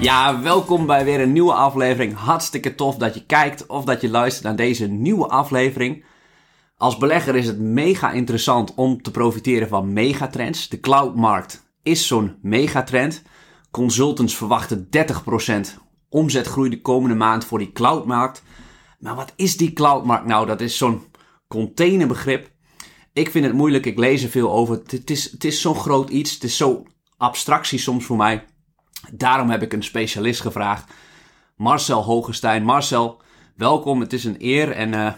Ja, welkom bij weer een nieuwe aflevering. Hartstikke tof dat je kijkt of dat je luistert naar deze nieuwe aflevering. Als belegger is het mega interessant om te profiteren van megatrends. De cloudmarkt is zo'n megatrend. Consultants verwachten 30% omzetgroei de komende maand voor die cloudmarkt. Maar wat is die cloudmarkt nou? Dat is zo'n containerbegrip. Ik vind het moeilijk, ik lees er veel over. Het is, het is zo'n groot iets, het is zo abstractie soms voor mij. Daarom heb ik een specialist gevraagd, Marcel Hogestein. Marcel, welkom, het is een eer en uh,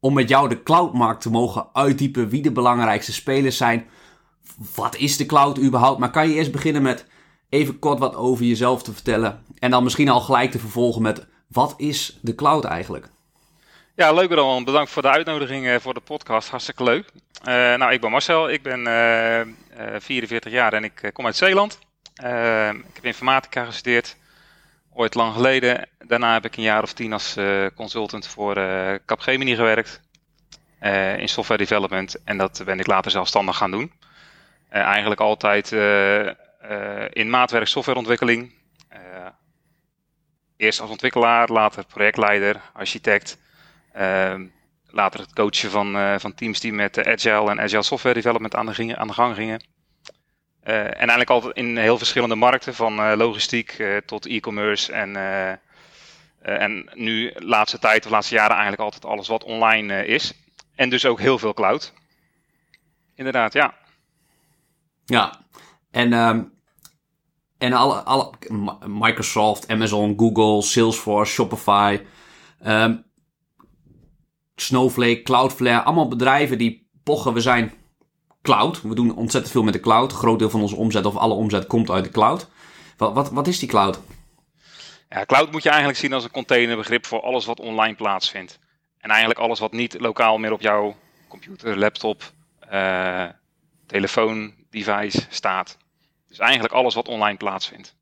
om met jou de cloudmarkt te mogen uitdiepen wie de belangrijkste spelers zijn. Wat is de cloud überhaupt? Maar kan je eerst beginnen met even kort wat over jezelf te vertellen en dan misschien al gelijk te vervolgen met wat is de cloud eigenlijk? Ja, leuk Roman. Bedankt voor de uitnodiging eh, voor de podcast. Hartstikke leuk. Uh, nou, ik ben Marcel. Ik ben uh, uh, 44 jaar en ik kom uit Zeeland. Ik heb informatica gestudeerd. Ooit lang geleden. Daarna heb ik een jaar of tien als consultant voor Capgemini gewerkt. in software development. En dat ben ik later zelfstandig gaan doen. eigenlijk altijd in maatwerk softwareontwikkeling. eerst als ontwikkelaar, later projectleider, architect. Ehm, later het coachen van, uh, van teams die met Agile en Agile Software Development aan de, aan de gang gingen. Uh, en eigenlijk altijd in heel verschillende markten, van uh, logistiek tot e-commerce. En, en nu, laatste tijd, de laatste jaren, eigenlijk altijd alles wat online is. En dus ook heel veel cloud. Inderdaad, ja. Ja, en, um, en alle, alle Microsoft, Amazon, Google, Salesforce, Shopify. Um, Snowflake, Cloudflare, allemaal bedrijven die pochen, we zijn cloud. We doen ontzettend veel met de cloud. Een groot deel van onze omzet of alle omzet komt uit de cloud. Wat, wat, wat is die cloud? Ja, cloud moet je eigenlijk zien als een containerbegrip voor alles wat online plaatsvindt. En eigenlijk alles wat niet lokaal meer op jouw computer, laptop, uh, telefoon, device staat. Dus eigenlijk alles wat online plaatsvindt.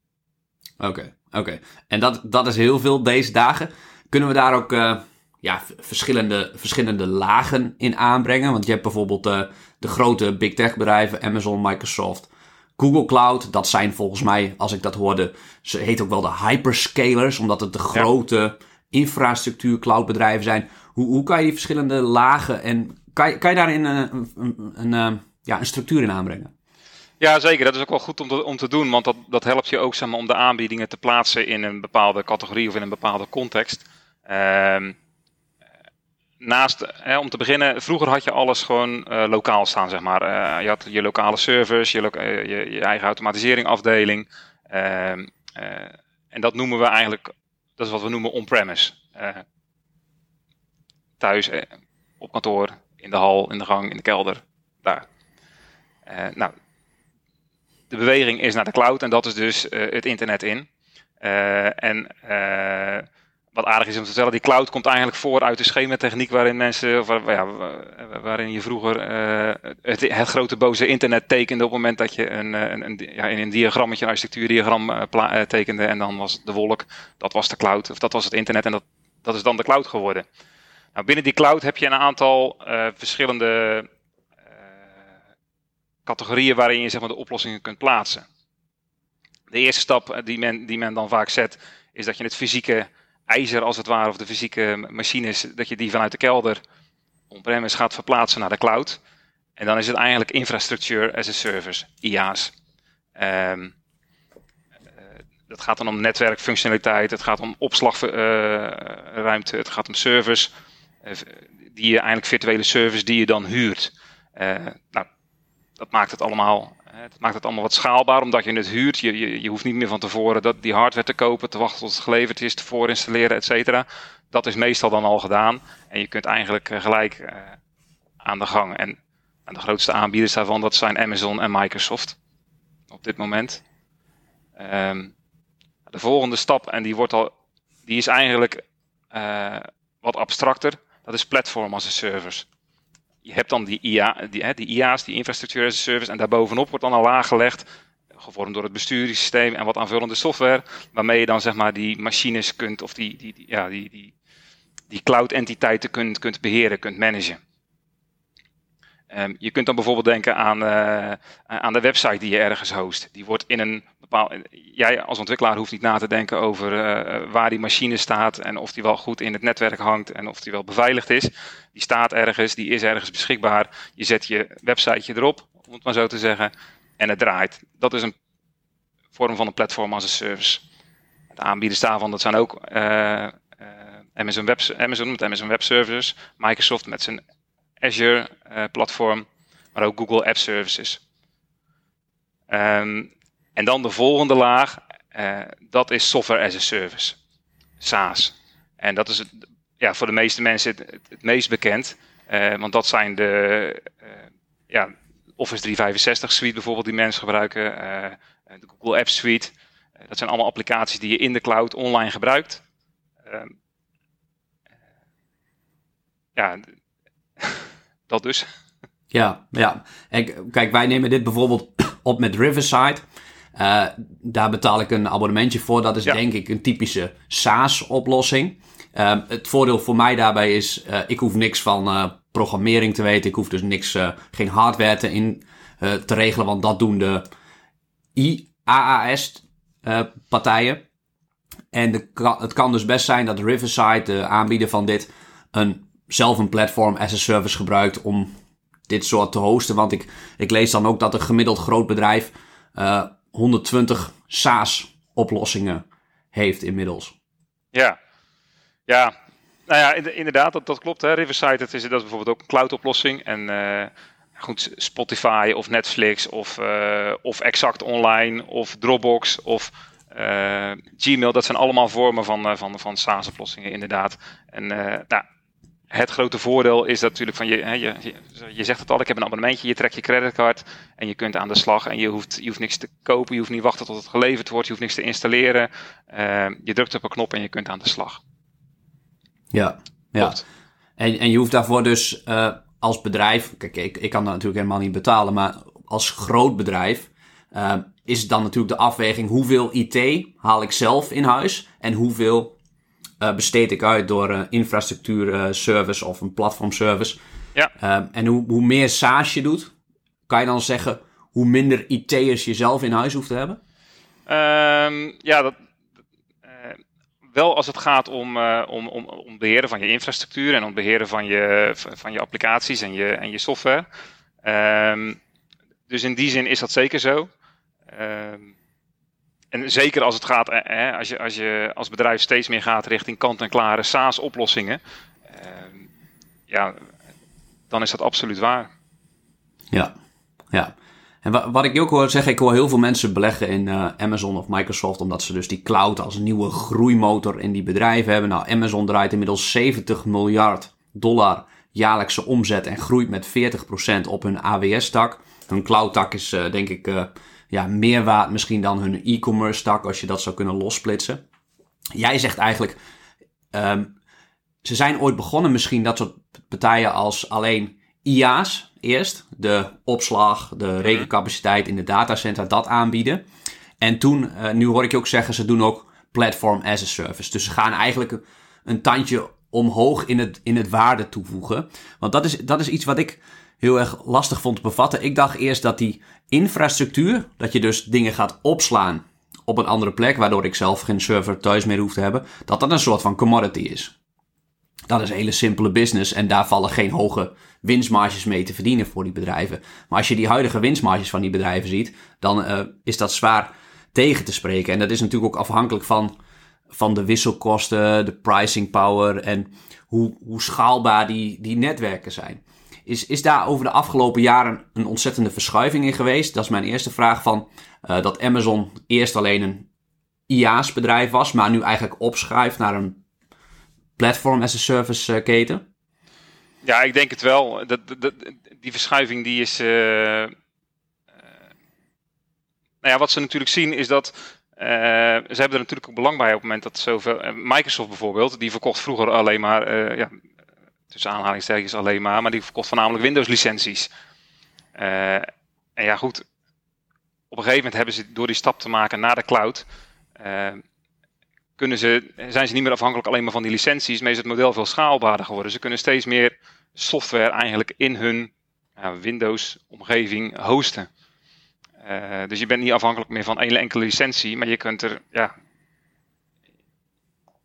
Oké, oké. En dat, dat is heel veel deze dagen. Kunnen we daar ook... Uh ja, verschillende, verschillende lagen in aanbrengen. Want je hebt bijvoorbeeld uh, de grote big tech bedrijven, Amazon, Microsoft, Google Cloud. Dat zijn volgens mij, als ik dat hoorde, ze heet ook wel de hyperscalers, omdat het de grote infrastructuur cloudbedrijven zijn. Hoe, hoe kan je die verschillende lagen en kan je, kan je daarin een, een, een, een, eh, ja, een structuur in aanbrengen? Ja, zeker. Dat is ook wel goed om te, om te doen, want dat, dat helpt je ook zeg maar, om de aanbiedingen te plaatsen in een bepaalde categorie of in een bepaalde context. Ehm naast, hè, om te beginnen, vroeger had je alles gewoon uh, lokaal staan, zeg maar. Uh, je had je lokale servers, je, je, eigen automatisering afdeling. Uh, en dat noemen we eigenlijk, dat is wat we noemen on-premise. thuis, op kantoor, in de hal, in de gang, in de kelder, daar. nou, de beweging is naar de cloud en dat is dus het internet in. en wat aardig is om te vertellen, die cloud komt eigenlijk voor uit de schematechniek waarin mensen, of, ja, waarin je vroeger uh, het, grote boze internet tekende op het moment dat je een, een, een ja, in een diagrammetje, een architectuurdiagram tekende en dan was de wolk, dat was de cloud, of dat was het internet en dat, dat is dan de cloud geworden. Nou, binnen die cloud heb je een aantal verschillende categorieën waarin je zeg maar, de oplossingen kunt plaatsen. De eerste stap die men, die men dan vaak zet, is dat je het fysieke ijzer als het ware, of de fysieke machines, dat je die vanuit de kelder on-premise gaat verplaatsen naar de cloud. En dan is het eigenlijk infrastructure as a service, IaaS. Um, dat gaat dan om netwerkfunctionaliteit, het gaat om opslagruimte, uh, het gaat om servers, uh, die je eigenlijk virtuele servers die je dan huurt. Nou, dat maakt het allemaal het maakt het allemaal wat schaalbaar, omdat je het huurt. Je, je, je hoeft niet meer van tevoren dat, die hardware te kopen, te wachten tot het geleverd is, te voorinstalleren, et cetera. Dat is meestal dan al gedaan. En je kunt eigenlijk uh, gelijk uh, aan de gang. En, de grootste aanbieders daarvan, dat zijn Amazon en Microsoft. Op dit moment. Um, de volgende stap, en die, wordt al, die is eigenlijk uh, wat abstracter. Dat is platform as a service je hebt dan die, IA, die, die IA's, die infrastructuur as a service, en daarbovenop wordt dan een laag gelegd, gevormd door het besturingssysteem en wat aanvullende software, waarmee je dan zeg maar die machines kunt, of die, die, die ja, die, die, die cloud-entiteiten kunt, kunt beheren, kunt managen. Ehm, je kunt dan bijvoorbeeld denken aan, uh, aan de website die je ergens host. Die wordt in een bepaald. Jij als ontwikkelaar hoeft niet na te denken over uh, waar die machine staat en of die wel goed in het netwerk hangt en of die wel beveiligd is. Die staat ergens, die is ergens beschikbaar. Je zet je websiteje erop, om het maar zo te zeggen, en het draait. Dat is een vorm van een platform as a service. De aanbieders daarvan, dat zijn ook uh, Amazon, Web, Amazon met Amazon Web Services, Microsoft met zijn Azure uh, platform, maar ook Google App Services. Um, en dan de volgende laag, uh, dat is Software as a Service, SaaS. En dat is het, ja, voor de meeste mensen het, meest bekend, uh, want dat zijn de ja, Office 365 suite bijvoorbeeld die mensen gebruiken, de Google App Suite. dat zijn allemaal applicaties die je in de cloud online gebruikt. Ehm, ja, dat dus. Ja, ja. En kijk, wij nemen dit bijvoorbeeld op met Riverside. Uh, daar betaal ik een abonnementje voor. Dat is ja. denk ik een typische SaaS-oplossing. Uh, het voordeel voor mij daarbij is, uh, ik hoef niks van uh, programmering te weten. Ik hoef dus niks, geen hardware te, in, te regelen, want dat doen de IAAS-partijen. en de, het kan dus best zijn dat Riverside, de aanbieder van dit, een zelf een platform as a service gebruikt om dit soort te hosten. Want ik, ik lees dan ook dat een gemiddeld groot bedrijf uh, 120 SaaS oplossingen heeft inmiddels. Ja, ja. Nou ja, inderdaad, dat, dat klopt. Hè. Riverside, dat is, dat bijvoorbeeld ook een cloud oplossing. En uh, goed, Spotify of Netflix of, uh, of Exact Online of Dropbox of Gmail, dat zijn allemaal vormen van, van, van SaaS-oplossingen, inderdaad. En nou, het grote voordeel is dat natuurlijk van je, hè, je, je zegt het al, ik heb een abonnementje, je trekt je creditcard en je kunt aan de slag en je hoeft, je hoeft niks te kopen, je hoeft niet wachten tot het geleverd wordt, je hoeft niks te installeren. Uh, je drukt op een knop en je kunt aan de slag. Ja, ja. En, en je hoeft daarvoor dus uh, als bedrijf, kijk, ik, ik kan dat natuurlijk helemaal niet betalen, maar als groot bedrijf uh, is dan natuurlijk de afweging hoeveel IT haal ik zelf in huis en hoeveel uh, besteed ik uit door een infrastructuur uh, service of een platform service. Ja. Uh, en hoe, hoe meer SaaS je doet, kan je dan zeggen hoe minder IT'ers je zelf in huis hoeft te hebben? Um, ja, dat, wel als het gaat om, om, om, om beheren van je infrastructuur en om beheren van je, van je applicaties en je, en je software. Um, dus in die zin is dat zeker zo. Um, en zeker als het gaat, eh, als, je, als je als bedrijf steeds meer gaat richting kant-en-klare SaaS-oplossingen, uh, ja, dan is dat absoluut waar. Ja, ja. En wat ik ook hoor zeggen, ik hoor heel veel mensen beleggen in uh, Amazon of Microsoft, omdat ze dus die cloud als nieuwe groeimotor in die bedrijven hebben. Nou, Amazon draait inmiddels 70 miljard dollar jaarlijkse omzet en groeit met 40% op hun AWS-tak. Hun cloud-tak is uh, denk ik ja, meer waard misschien dan hun e-commerce tak, als je dat zou kunnen lossplitsen. Jij zegt eigenlijk, um, ze zijn ooit begonnen misschien dat soort partijen als alleen IA's eerst, de opslag, de mhm. rekencapaciteit in de datacenter, dat aanbieden. En toen, uh, nu hoor ik je ook zeggen, ze doen ook platform as a service. Dus ze gaan eigenlijk een tandje omhoog in het, in het waarde toevoegen. Want dat is, dat is iets wat ik heel erg lastig vond te bevatten. Ik dacht eerst dat die infrastructuur, dat je dus dingen gaat opslaan op een andere plek, waardoor ik zelf geen server thuis meer hoef te hebben, dat dat een soort van commodity is. Dat is een hele simpele business en daar vallen geen hoge winstmarges mee te verdienen voor die bedrijven. Maar als je die huidige winstmarges van die bedrijven ziet, dan uh, is dat zwaar tegen te spreken. En dat is natuurlijk ook afhankelijk van, van de wisselkosten, de pricing power en hoe, hoe schaalbaar die, die netwerken zijn. Is, is daar over de afgelopen jaren een ontzettende verschuiving in geweest? Dat is mijn eerste vraag van uh, dat Amazon eerst alleen een IaaS bedrijf was, maar nu eigenlijk opschuift naar een platform as a service uh, keten? Ja, ik denk het wel. Dat, dat, die verschuiving die is. Uh, nou ja, wat ze natuurlijk zien is dat. Ze hebben er natuurlijk ook belang bij op het moment dat zoveel. Microsoft bijvoorbeeld, die verkocht vroeger alleen maar. ja, tussen aanhalingstekens alleen maar, maar die verkocht voornamelijk Windows licenties. Uh, en ja goed, op een gegeven moment hebben ze door die stap te maken naar de cloud, uh, kunnen ze, zijn ze niet meer afhankelijk alleen maar van die licenties, maar is het model veel schaalbaarder geworden. Ze kunnen steeds meer software eigenlijk in hun Windows-omgeving hosten. dus je bent niet afhankelijk meer van één enkele licentie, maar je kunt er ja,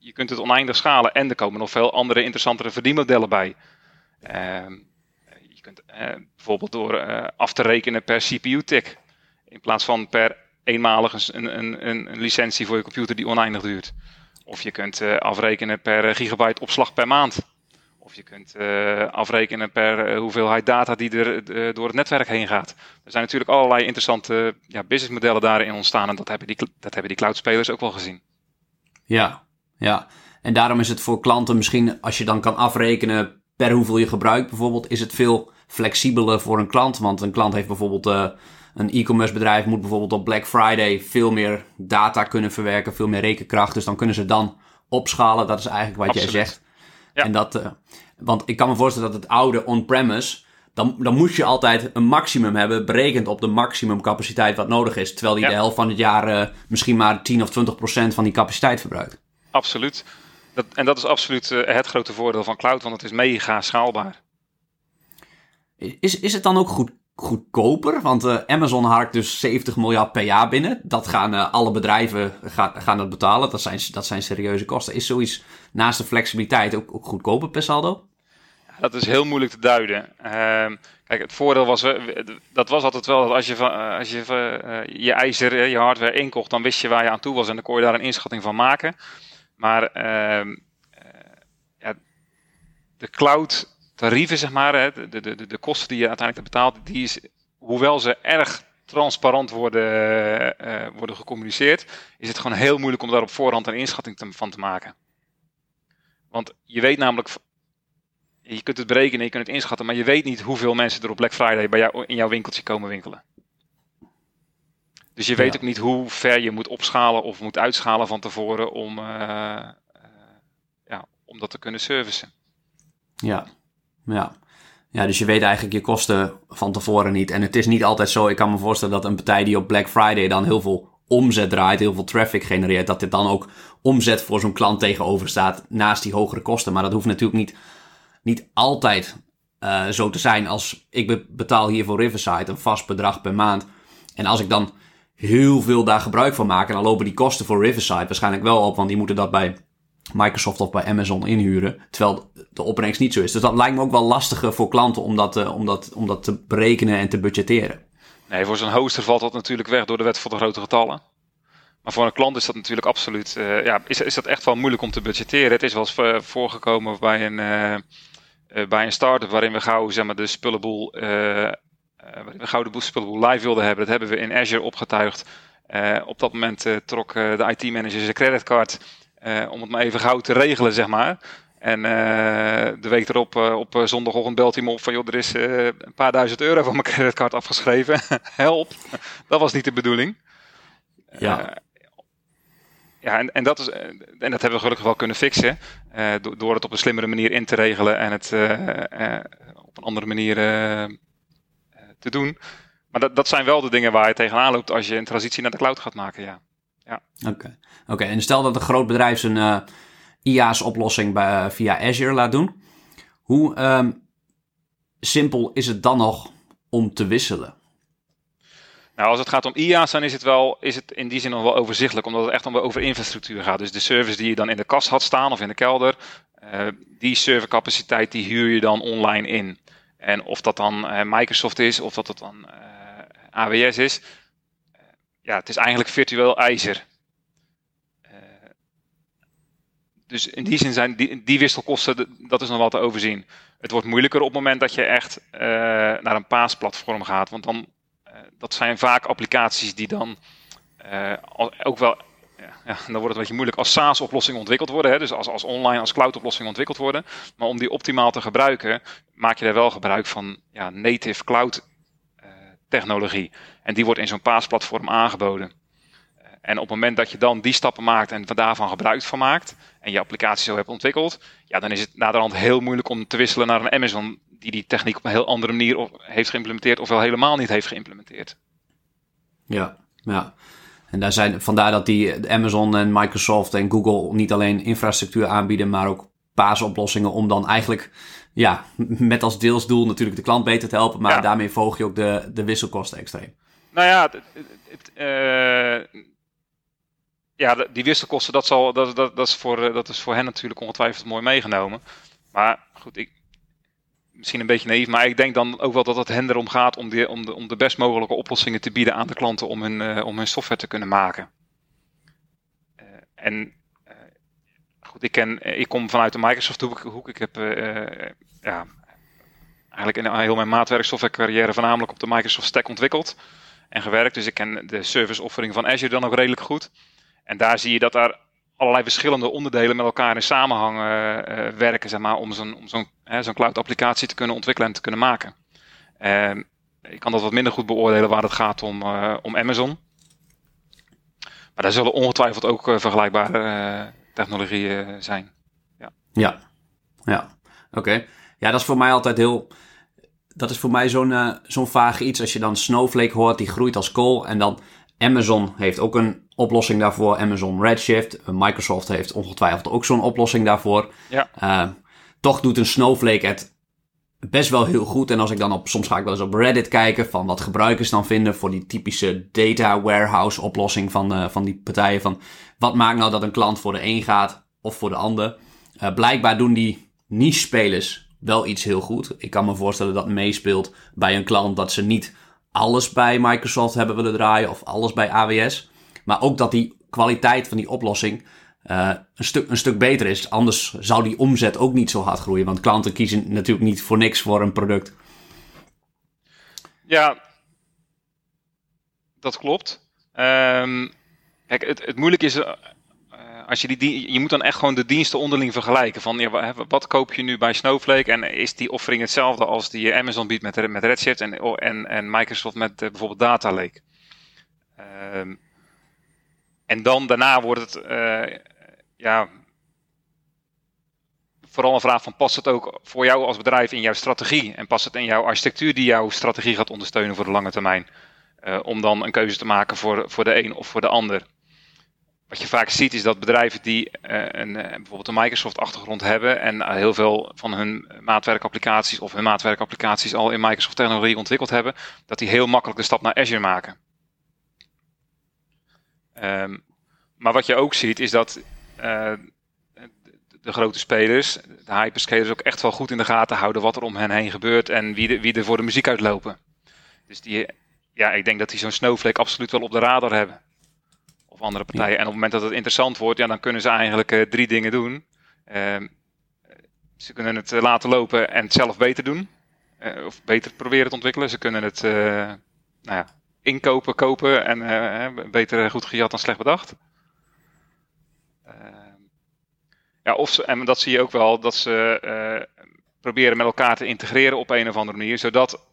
je kunt het oneindig schalen en er komen nog veel andere interessantere verdienmodellen bij. Ehm, je kunt uh, bijvoorbeeld door uh, af te rekenen per CPU-tick, in plaats van per eenmalig een, een, een, licentie voor je computer die oneindig duurt. Of je kunt uh, afrekenen per gigabyte opslag per maand. Of je kunt afrekenen per hoeveelheid data die er door het netwerk heen gaat. Er zijn natuurlijk allerlei interessante ja, businessmodellen daarin ontstaan. En dat hebben die, dat hebben die cloudspelers ook wel gezien. Ja, ja, en daarom is het voor klanten misschien, als je dan kan afrekenen per hoeveel je gebruikt bijvoorbeeld, is het veel flexibeler voor een klant. Want een klant heeft bijvoorbeeld uh, een e-commerce bedrijf, moet bijvoorbeeld op Black Friday veel meer data kunnen verwerken, veel meer rekenkracht. Dus dan kunnen ze dan opschalen. Dat is eigenlijk wat jij zegt. Ja. En dat, uh, want ik kan me voorstellen dat het oude on-premise, dan, dan moest je altijd een maximum hebben, berekend op de maximum capaciteit wat nodig is. Terwijl die de helft van het jaar uh, misschien maar 10 of 20 procent van die capaciteit verbruikt. Absoluut. Dat, en dat is absoluut uh, het grote voordeel van cloud, want het is mega schaalbaar. Is, is het dan ook goed, goedkoper? Want uh, Amazon harkt dus 70 miljard per jaar binnen. Dat gaan uh, alle bedrijven gaan, gaan dat betalen. Dat zijn, dat zijn serieuze kosten. Is zoiets naast de flexibiliteit ook, ook goedkoper per saldo? dat is heel moeilijk te duiden. Uh, kijk, het voordeel was, dat was altijd wel dat als je, als je je ijzer, je hardware inkocht, dan wist je waar je aan toe was en dan kon je daar een inschatting van maken. Maar uh, ja, de cloud tarieven, zeg maar, hè, de, de, de, kosten die je uiteindelijk betaalt, die is, hoewel ze erg transparant worden, uh, worden gecommuniceerd, is het gewoon heel moeilijk om daar op voorhand een inschatting van te maken. Want je weet namelijk, je kunt het berekenen, je kunt het inschatten, maar je weet niet hoeveel mensen er op Black Friday bij jou, in jouw winkeltje komen winkelen. Dus je weet ook niet hoe ver je moet opschalen of moet uitschalen van tevoren om, uh, uh, ja, om dat te kunnen servicen. Ja, ja. Ja, dus je weet eigenlijk je kosten van tevoren niet. En het is niet altijd zo. Ik kan me voorstellen dat een partij die op Black Friday dan heel veel omzet draait, heel veel traffic genereert, dat dit dan ook omzet voor zo'n klant tegenover staat naast die hogere kosten. Maar dat hoeft natuurlijk niet, niet altijd uh, zo te zijn. Als ik betaal hier voor Riverside een vast bedrag per maand. En als ik dan heel veel daar gebruik van maken. En dan lopen die kosten voor Riverside waarschijnlijk wel op, want die moeten dat bij Microsoft of bij Amazon inhuren. Terwijl de opbrengst niet zo is. Dus dat lijkt me ook wel lastiger voor klanten om dat, uh, dat te berekenen en te budgetteren. Nee, voor zo'n hoster valt dat natuurlijk weg door de wet van de grote getallen. Maar voor een klant is dat natuurlijk absoluut, uh, ja, is, is dat echt wel moeilijk om te budgetteren. Het is wel eens uh, voorgekomen bij een, bij een start-up waarin we gauw zeg maar, de spullenboel uh, we Gouden Boost live wilden hebben. Dat hebben we in Azure opgetuigd. Uh, op dat moment uh, trok de IT-manager zijn creditcard om het maar even gauw te regelen, zeg maar. En de week erop, op zondagochtend belt hij me op van... joh, er is een paar duizend euro van mijn creditcard afgeschreven. Help! dat was niet de bedoeling. Ja. Ja, en, en, dat is, en dat hebben we gelukkig wel kunnen fixen. door het op een slimmere manier in te regelen en het op een andere manier te doen. Maar dat, dat zijn wel de dingen waar je tegenaan loopt als je een transitie naar de cloud gaat maken, ja. ja. Oké, Oké. en stel dat een groot bedrijf zijn uh, eh, IaaS-oplossing uh, via Azure laat doen. Hoe um, simpel is het dan nog om te wisselen? Nou, als het gaat om IaaS, dan is het, wel, is het in die zin nog wel overzichtelijk, omdat het echt om over infrastructuur gaat. Dus de service die je dan in de kast had staan of in de kelder, uh, die servercapaciteit die huur je dan online in. En of dat dan uh, Microsoft is, of dat het dan eh, AWS is. Uh, ja, het is eigenlijk virtueel ijzer. dus in die zin zijn die, die wisselkosten, dat is nog wel te overzien. Het wordt moeilijker op het moment dat je echt naar een PaaS-platform gaat. Want dan, dat zijn vaak applicaties die dan ook wel ja, dan wordt het een beetje moeilijk als SaaS-oplossingen ontwikkeld worden. Hè, dus als, als online, als cloud-oplossingen ontwikkeld worden. Maar om die optimaal te gebruiken, maak je er wel gebruik van ja, native cloud uh, technologie. En die wordt in zo'n PaaS-platform aangeboden. Uh, en op het moment dat je dan die stappen maakt en daarvan gebruik van maakt, en je applicatie zo hebt ontwikkeld, ja, dan is het naderhand heel moeilijk om te wisselen naar een Amazon die die techniek op een heel andere manier heeft geïmplementeerd, ofwel helemaal niet heeft geïmplementeerd. Ja, ja. En daar zijn, vandaar dat die Amazon en Microsoft en Google niet alleen infrastructuur aanbieden, maar ook PaaS-oplossingen om dan eigenlijk, ja, met als deelsdoel natuurlijk de klant beter te helpen, maar Ja. daarmee volg je ook de, de wisselkosten extreem. Nou ja, het, eh, ja, die wisselkosten, dat, zal, dat, dat, dat, is voor, eh, dat is voor hen natuurlijk ongetwijfeld mooi meegenomen. Maar goed, ik, misschien een beetje naïef, maar ik denk dan ook wel dat het hen erom gaat om de, om de, om de best mogelijke oplossingen te bieden aan de klanten om hun, eh, om hun software te kunnen maken. Eh, en eh, goed, ik, ken, ik kom vanuit de Microsoft hoek. hoek. Ik heb ja, eigenlijk in heel mijn maatwerksoftware carrière voornamelijk op de Microsoft Stack ontwikkeld en gewerkt. Dus ik ken de service offering van Azure dan ook redelijk goed. En daar zie je dat daar allerlei verschillende onderdelen met elkaar in samenhang eh, eh, werken, zeg maar, om zo'n om zo'n hè, zo'n cloud applicatie te kunnen ontwikkelen en te kunnen maken. En ik kan dat wat minder goed beoordelen waar het gaat om, eh, om Amazon. Maar daar zullen ongetwijfeld ook vergelijkbare technologieën zijn. Ja, ja, oké. Ja, dat is voor mij altijd heel. Dat is voor mij zo'n zo'n vaag iets. Als je dan Snowflake hoort, die groeit als kool. En dan Amazon heeft ook een oplossing daarvoor. Amazon Redshift. Eh, Microsoft heeft ongetwijfeld ook zo'n oplossing daarvoor. Ja. Eh, toch doet een Snowflake het best wel heel goed. En als ik dan op, soms ga ik wel eens op Reddit kijken van wat gebruikers dan vinden voor die typische data warehouse oplossing van, eh, van die partijen. Van wat maakt nou dat een klant voor de een gaat of voor de ander? Blijkbaar doen die niche-spelers wel iets heel goed. Ik kan me voorstellen dat meespeelt bij een klant dat ze niet alles bij Microsoft hebben willen draaien of alles bij AWS. Maar ook dat die kwaliteit van die oplossing eh, een, stuk, een stuk beter is. Anders zou die omzet ook niet zo hard groeien. Want klanten kiezen natuurlijk niet voor niks voor een product. Ja, dat klopt. Ehm, kijk, het, het moeilijke is, eh, als je, die, je moet dan echt gewoon de diensten onderling vergelijken. Van, ja, wat koop je nu bij Snowflake en is die offering hetzelfde als die Amazon biedt met, met Redshift en, oh, en, en Microsoft met eh, bijvoorbeeld Data Lake. Ehm, en dan daarna wordt het, eh, ja, vooral een vraag van past het ook voor jou als bedrijf in jouw strategie en past het in jouw architectuur die jouw strategie gaat ondersteunen voor de lange termijn. Eh, om dan een keuze te maken voor, voor de een of voor de ander. Wat je vaak ziet is dat bedrijven die eh, een, eh, bijvoorbeeld een Microsoft achtergrond hebben en eh, heel veel van hun maatwerkapplicaties of hun maatwerkapplicaties al in Microsoft technologie ontwikkeld hebben, dat die heel makkelijk de stap naar Azure maken. Ehm, maar wat je ook ziet is dat de, grote spelers, de hyperscalers, ook echt wel goed in de gaten houden wat er om hen heen gebeurt en wie, wie er voor de muziek uitlopen. Dus die, ja, ik denk dat die zo'n Snowflake absoluut wel op de radar hebben. Of andere partijen. En op het moment dat het interessant wordt, ja, dan kunnen ze eigenlijk eh, drie dingen doen. Ehm, ze kunnen het eh, laten lopen en het zelf beter doen. Eh, of beter proberen te ontwikkelen. Ze kunnen het nou ja, inkopen, kopen en beter goed gejat dan slecht bedacht. Ehm, ja, of ze, en dat zie je ook wel, dat ze proberen met elkaar te integreren op een of andere manier, zodat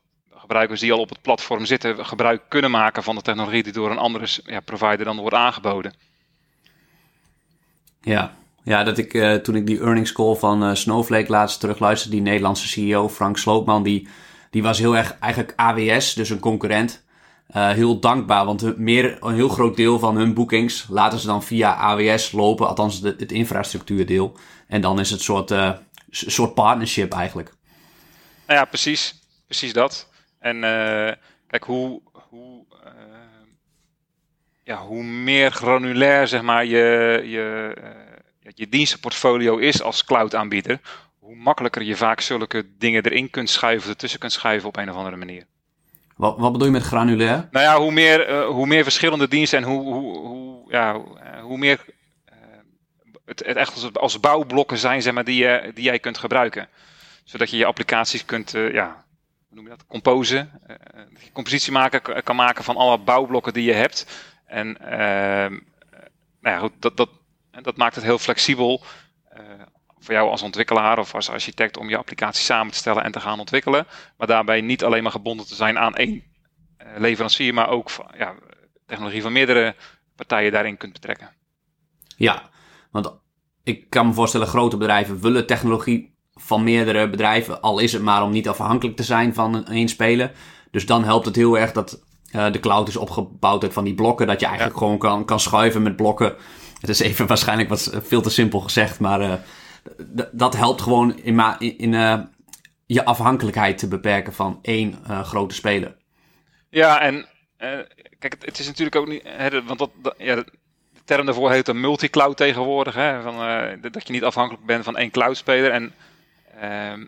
gebruikers die al op het platform zitten gebruik kunnen maken van de technologie die door een andere ja, provider dan wordt aangeboden. Ja, ja dat ik, eh, toen ik die earnings call van eh, Snowflake laatst terugluisterde, die Nederlandse CEO Frank Slootman, die, die was heel erg eigenlijk AWS, dus een concurrent, eh, heel dankbaar. Want meer, een heel groot deel van hun boekings laten ze dan via AWS lopen, althans de, het infrastructuurdeel. En dan is het een soort, soort partnership eigenlijk. Nou ja, precies. Precies dat. En eh, kijk, hoe, hoe, eh, ja, hoe meer granulair zeg maar, je, je, eh, je dienstenportfolio is als cloud-aanbieder, hoe makkelijker je vaak zulke dingen erin kunt schuiven, ertussen kunt schuiven op een of andere manier. Wat, wat bedoel je met granulair? Nou ja, hoe meer, eh, hoe meer verschillende diensten en hoe, hoe, hoe, ja, hoe, meer het, het echt als, als bouwblokken zijn zeg maar, die, je, die jij kunt gebruiken. Zodat je je applicaties kunt, eh, ja, hoe noem je dat, composen. eh, je compositie maken, kan maken van alle bouwblokken die je hebt. En ehm, nou ja, goed, dat, dat, dat maakt het heel flexibel eh, voor jou als ontwikkelaar of als architect om je applicatie samen te stellen en te gaan ontwikkelen. Maar daarbij niet alleen maar gebonden te zijn aan één eh, leverancier, maar ook ja, technologie van meerdere partijen daarin kunt betrekken. Ja, want ik kan me voorstellen, grote bedrijven willen technologie van meerdere bedrijven, al is het maar om niet afhankelijk te zijn van één speler. Dus dan helpt het heel erg dat eh, de cloud is opgebouwd uit van die blokken, dat je eigenlijk gewoon kan, kan schuiven met blokken. Het is even waarschijnlijk wat veel te simpel gezegd, maar eh, dat helpt gewoon in, in, in uh, je afhankelijkheid te beperken van één grote speler. Ja, en kijk, het, het, is natuurlijk ook niet. Hè, want dat, dat, ja, de term daarvoor heet een multi-cloud tegenwoordig. Hè, van, dat je niet afhankelijk bent van één cloud-speler. En ehm,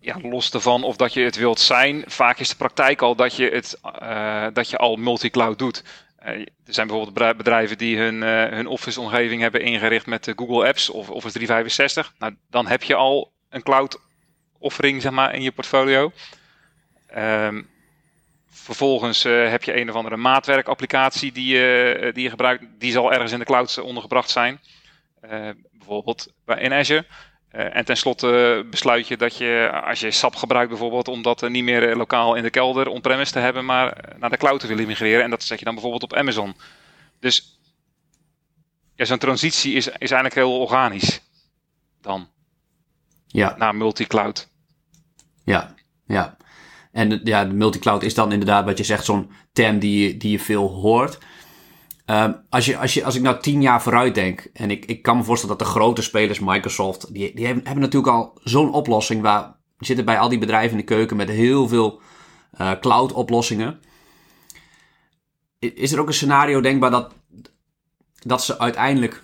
ja, los ervan of dat je het wilt zijn, vaak is de praktijk al dat je, het, uh, dat je al multi-cloud doet. Uh, er zijn bijvoorbeeld bedrijven die hun, uh, hun Office-omgeving hebben ingericht met Google Apps of Office 365. Nou, dan heb je al een cloud-offering zeg maar, in je portfolio. Um, vervolgens heb je een of andere maatwerkapplicatie die, je die je gebruikt. Die zal ergens in de cloud ondergebracht zijn. bijvoorbeeld in Azure. Uh, en tenslotte besluit je dat je, als je SAP gebruikt bijvoorbeeld, om dat niet meer lokaal in de kelder on-premise te hebben, maar naar de cloud te willen migreren. En dat zet je dan bijvoorbeeld op Amazon. Dus ja, zo'n transitie is, is eigenlijk heel organisch dan. Ja. Naar multi-cloud. Ja, ja. En ja, de multi-cloud is dan inderdaad wat je zegt, zo'n term die, die je veel hoort. Um, als, je, als, je, als ik nou tien jaar vooruit denk, en ik, ik kan me voorstellen dat de grote spelers, Microsoft, die, die hebben, natuurlijk al zo'n oplossing waar zitten bij al die bedrijven in de keuken met heel veel uh, cloud oplossingen. Is er ook een scenario denkbaar dat, dat ze uiteindelijk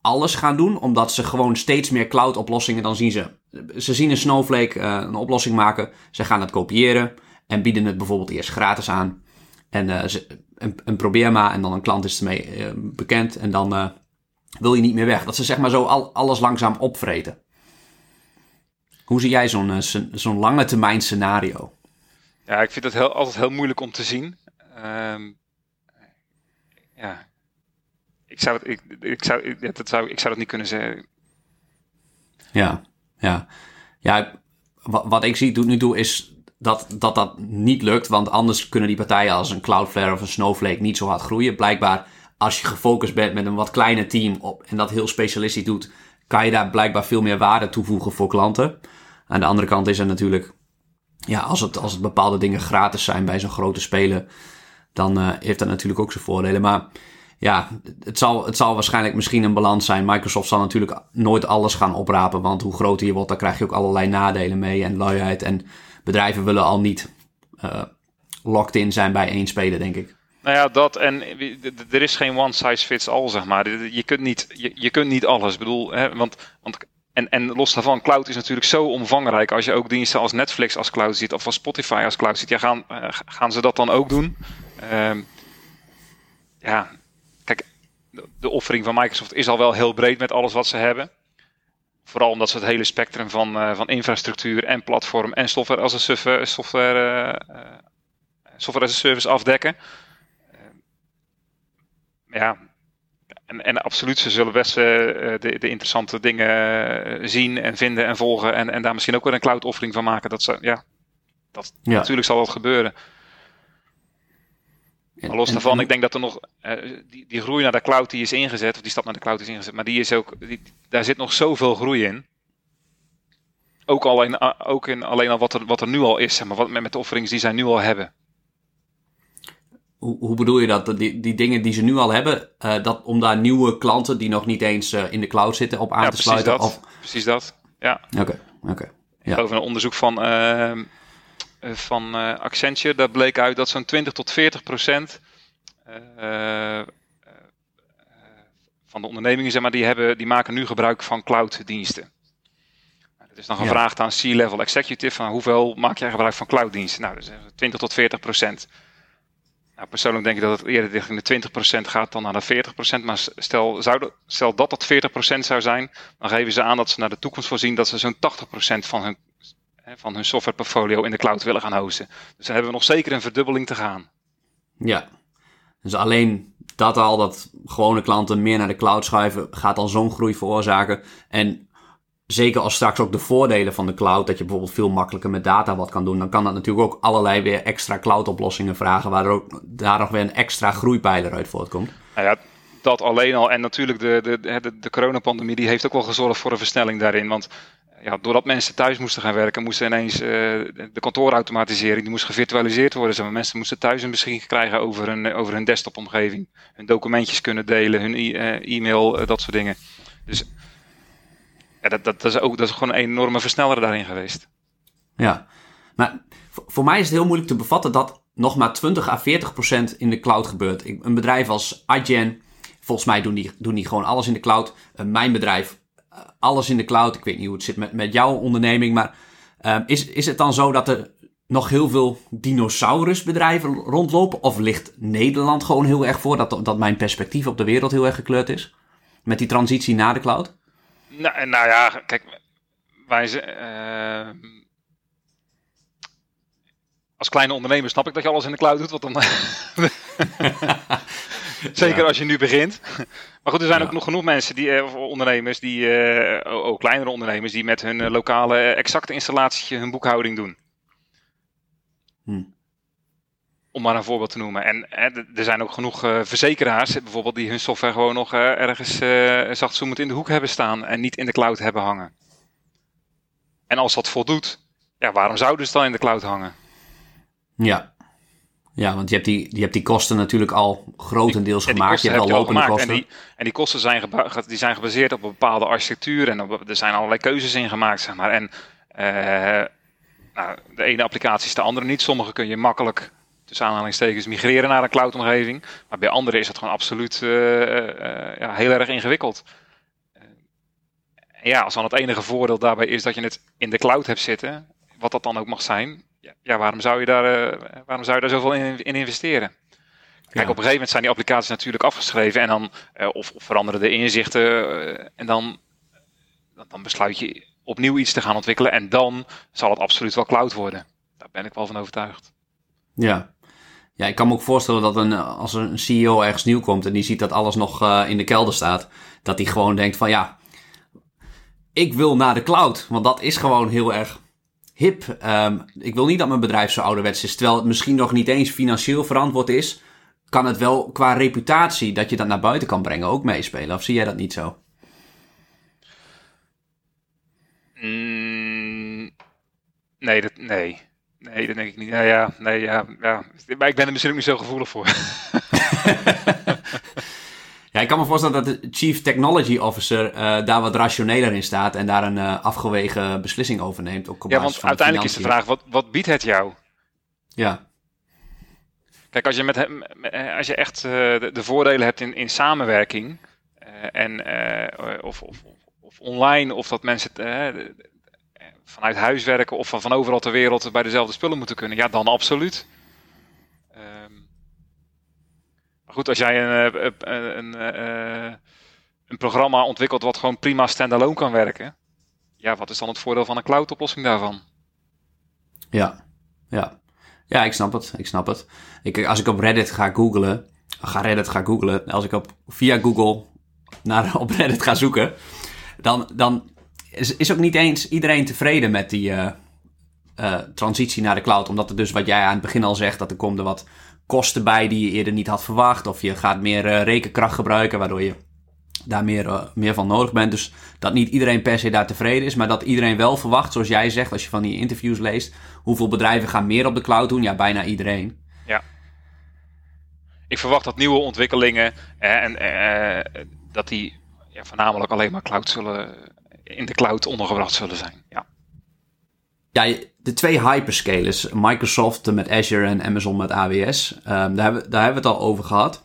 alles gaan doen, omdat ze gewoon steeds meer cloud oplossingen dan zien ze. Ze zien een Snowflake uh, een oplossing maken, ze gaan het kopiëren en bieden het bijvoorbeeld eerst gratis aan. En uh, een, een probeer maar en dan een klant is ermee uh, bekend en dan uh, wil je niet meer weg. Dat ze zeg maar zo al, alles langzaam opvreten. Hoe zie jij zo'n zo'n lange termijn scenario? Ja, ik vind het heel, altijd heel moeilijk om te zien. Um, ja, ik zou, het, ik, ik, zou, ik, dat zou, ik zou dat niet kunnen zeggen. Ja, ja. Ja, wat, wat ik zie tot nu toe is dat, dat dat niet lukt. Want anders kunnen die partijen als een Cloudflare of een Snowflake niet zo hard groeien. Blijkbaar, als je gefocust bent met een wat kleiner team op, en dat heel specialistisch doet, kan je daar blijkbaar veel meer waarde toevoegen voor klanten. Aan de andere kant is er natuurlijk, ja, als het, als het bepaalde dingen gratis zijn bij zo'n grote speler, dan uh, heeft dat natuurlijk ook zijn voordelen. Maar ja, het zal, het zal waarschijnlijk misschien een balans zijn. Microsoft zal natuurlijk nooit alles gaan oprapen, want hoe groter je wordt, dan krijg je ook allerlei nadelen mee en luiheid en bedrijven willen al niet uh, locked in zijn bij één speler, denk ik. Nou ja, dat en er is geen one size fits all, zeg maar. Je kunt niet, je, kunt niet alles. Bedoel, hè, want, want en, en los daarvan, cloud is natuurlijk zo omvangrijk. Als je ook diensten als Netflix als cloud ziet of als Spotify als cloud ziet, gaan, uh, gaan ze dat dan ook doen? Uh, ja, kijk, de offering van Microsoft is al wel heel breed met alles wat ze hebben. Vooral omdat ze het hele spectrum van, uh, van infrastructuur en platform en software als een software, software, uh, software as a service afdekken. ja, en, en absoluut, ze zullen best de, de, interessante dingen zien en vinden en volgen. En, en daar misschien ook weer een cloud offering van maken. Dat, ze, ja, dat, ja. Natuurlijk zal dat gebeuren. Maar los daarvan, ik denk dat er nog uh, die, die groei naar de cloud die is ingezet, of die stap naar de cloud is ingezet, maar die is ook, die, daar zit nog zoveel groei in. Ook, alleen, uh, ook in alleen al wat er, wat er nu al is, zeg maar, wat, met, met de offerings die zij nu al hebben. Hoe, hoe bedoel je dat? Die, die dingen die ze nu al hebben, uh, dat, om daar nieuwe klanten die nog niet eens in de cloud zitten op aan ja, te sluiten? Dat, of... Precies dat, ja. Oké, okay, oké. Okay. Ja. Over een onderzoek van ehm, eh, van uh, Accenture. Daar bleek uit dat zo'n 20 tot 40 procent uh, van de ondernemingen, zeg maar, die, hebben, die maken nu gebruik van clouddiensten. Het is dan gevraagd ja. aan C-level executive van hoeveel maak jij gebruik van clouddiensten? Nou, dus 20 tot 40 procent. Nou, persoonlijk denk ik dat het eerder richting de 20 procent gaat dan naar de 40 procent. Maar stel, zou dat, stel dat dat 40 procent zou zijn, dan geven ze aan dat ze naar de toekomst voorzien dat ze zo'n 80 procent van hun van hun softwareportfolio in de cloud willen gaan hosten. Dus dan hebben we nog zeker een verdubbeling te gaan. Ja, dus alleen dat al, dat gewone klanten meer naar de cloud schuiven, gaat al zo'n groei veroorzaken. En zeker als straks ook de voordelen van de cloud, dat je bijvoorbeeld veel makkelijker met data wat kan doen, dan kan dat natuurlijk ook allerlei weer extra cloud oplossingen vragen, waar er ook daar nog weer een extra groeipijler uit voortkomt. Nou ja, dat alleen al. En natuurlijk de, de, de, de coronapandemie, die heeft ook wel gezorgd voor een versnelling daarin. Want ja, doordat mensen thuis moesten gaan werken, moesten ineens uh, de kantoorautomatisering die moest gevirtualiseerd worden. Zeg. Mensen moesten thuis een beschikking krijgen over hun, over hun desktopomgeving. Hun documentjes kunnen delen, hun e-, uh, e-mail, dat soort dingen. Dus dat, dat, is ook, dat is gewoon een enorme versneller daarin geweest. Ja, maar voor mij is het heel moeilijk te bevatten dat nog maar 20 à 40 procent in de cloud gebeurt. Een bedrijf als Adyen, volgens mij doen die, doen die gewoon alles in de cloud. Mijn bedrijf, alles in de cloud. Ik weet niet hoe het zit met, met jouw onderneming, maar uh, is, is het dan zo dat er nog heel veel dinosaurusbedrijven rondlopen? Of ligt Nederland gewoon heel erg voor dat, dat mijn perspectief op de wereld heel erg gekleurd is? Met die transitie naar de cloud? Nou, nou ja, kijk, wij zijn als kleine ondernemer snap ik dat je alles in de cloud doet. Wat dan... Zeker als je nu begint. Maar goed, er zijn ook nog genoeg mensen, die, eh, of ondernemers, die, uh, ook kleinere ondernemers, die met hun lokale exacte installatie hun boekhouding doen. Hm. Om maar een voorbeeld te noemen. En er zijn ook genoeg verzekeraars, bijvoorbeeld, die hun software gewoon nog ergens zachtzoemend in de hoek hebben staan en niet in de cloud hebben hangen. En als dat voldoet, ja, waarom zouden ze dan in de cloud hangen? Ja. Ja, want je hebt die, je hebt die kosten natuurlijk al grotendeels gemaakt. Je hebt al lopende kosten. En die, en die kosten zijn, die zijn gebaseerd op een bepaalde architectuur. En op, er zijn allerlei keuzes in gemaakt, zeg maar. En uh, nou, de ene applicatie is de andere niet. Sommige kun je makkelijk, tussen aanhalingstekens, migreren naar een cloud-omgeving. Maar bij andere is het gewoon absoluut uh, uh, ja, heel erg ingewikkeld. ja, als dan het enige voordeel daarbij is dat je het in de cloud hebt zitten, wat dat dan ook mag zijn, ja, waarom, zou je daar, uh, waarom zou je daar zoveel in, in investeren? Kijk, op een gegeven moment zijn die applicaties natuurlijk afgeschreven en dan, uh, of, of, veranderen de inzichten uh, en dan, dan besluit je opnieuw iets te gaan ontwikkelen en dan zal het absoluut wel cloud worden. Daar ben ik wel van overtuigd. Ja, ja, ik kan me ook voorstellen dat een, als een CEO ergens nieuw komt en die ziet dat alles nog uh, in de kelder staat, dat hij gewoon denkt van ja, ik wil naar de cloud. Want dat is gewoon heel erg hip. Um, ik wil niet dat mijn bedrijf zo ouderwets is. Terwijl het misschien nog niet eens financieel verantwoord is. Kan het wel qua reputatie dat je dat naar buiten kan brengen ook meespelen? Of zie jij dat niet zo? Mm, nee, dat, nee. Nee, dat denk ik niet. Ja, ja, nee, ja, ja. Maar ik ben er misschien ook niet zo gevoelig voor. Ja, ik kan me voorstellen dat de Chief Technology Officer uh, daar wat rationeler in staat en daar een uh, afgewegen beslissing over neemt. Ook op ja, want uiteindelijk is de vraag, wat, wat biedt het jou? Ja. Kijk, als je, met hem, als je echt uh, de, de, voordelen hebt in, in samenwerking, en, of, of, of, online, of dat mensen vanuit huis werken of van, van overal ter wereld bij dezelfde spullen moeten kunnen, ja, dan absoluut. Goed, als jij een, eh, een, een, eh, een programma ontwikkelt wat gewoon prima standalone kan werken, ja, wat is dan het voordeel van een cloud-oplossing daarvan? Ja, ja. Ja, ik snap het. Ik snap het. Ik, als ik op Reddit ga googlen, ga Reddit ga googlen, als ik op, via Google naar, op Reddit ga zoeken, dan, dan is, is ook niet eens iedereen tevreden met die transitie naar de cloud. Omdat er dus, wat jij aan het begin al zegt, dat er komt er wat kosten bij die je eerder niet had verwacht. Of je gaat meer uh, rekenkracht gebruiken, waardoor je daar meer, uh, meer van nodig bent. Dus dat niet iedereen per se daar tevreden is, maar dat iedereen wel verwacht, zoals jij zegt, als je van die interviews leest, hoeveel bedrijven gaan meer op de cloud doen? Ja, bijna iedereen. Ja. Ik verwacht dat nieuwe ontwikkelingen en uh, dat die ja, voornamelijk alleen maar cloud zullen, in de cloud ondergebracht zullen zijn. Ja. Ja, de twee hyperscalers, Microsoft met Azure en Amazon met AWS, ehm, daar, hebben, daar hebben we het al over gehad.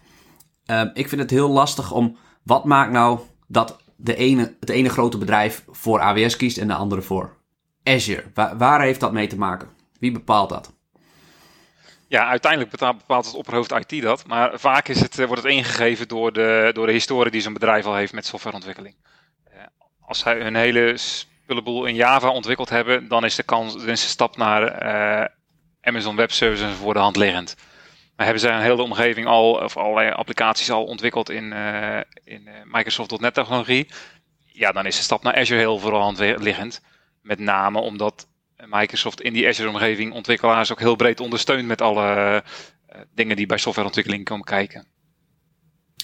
Um, ik vind het heel lastig om, wat maakt nou dat de ene, het ene grote bedrijf voor AWS kiest en de andere voor Azure? Waar, heeft dat mee te maken? Wie bepaalt dat? Ja, uiteindelijk bepaalt het opperhoofd IT dat. Maar vaak is het, eh, wordt het ingegeven door de, door de historie die zo'n bedrijf al heeft met softwareontwikkeling. Uh, als zij hun hele spullenboel in Java ontwikkeld hebben, dan is de kans, dan is de stap naar uh, Amazon Web Services voor de hand liggend. Maar hebben zij een hele omgeving al, of allerlei applicaties al ontwikkeld in, uh, in uh, Microsoft.NET technologie, ja, dan is de stap naar Azure heel voor de hand liggend. Met name omdat Microsoft in die Azure-omgeving ontwikkelaars ook heel breed ondersteunt met alle dingen die bij softwareontwikkeling komen kijken.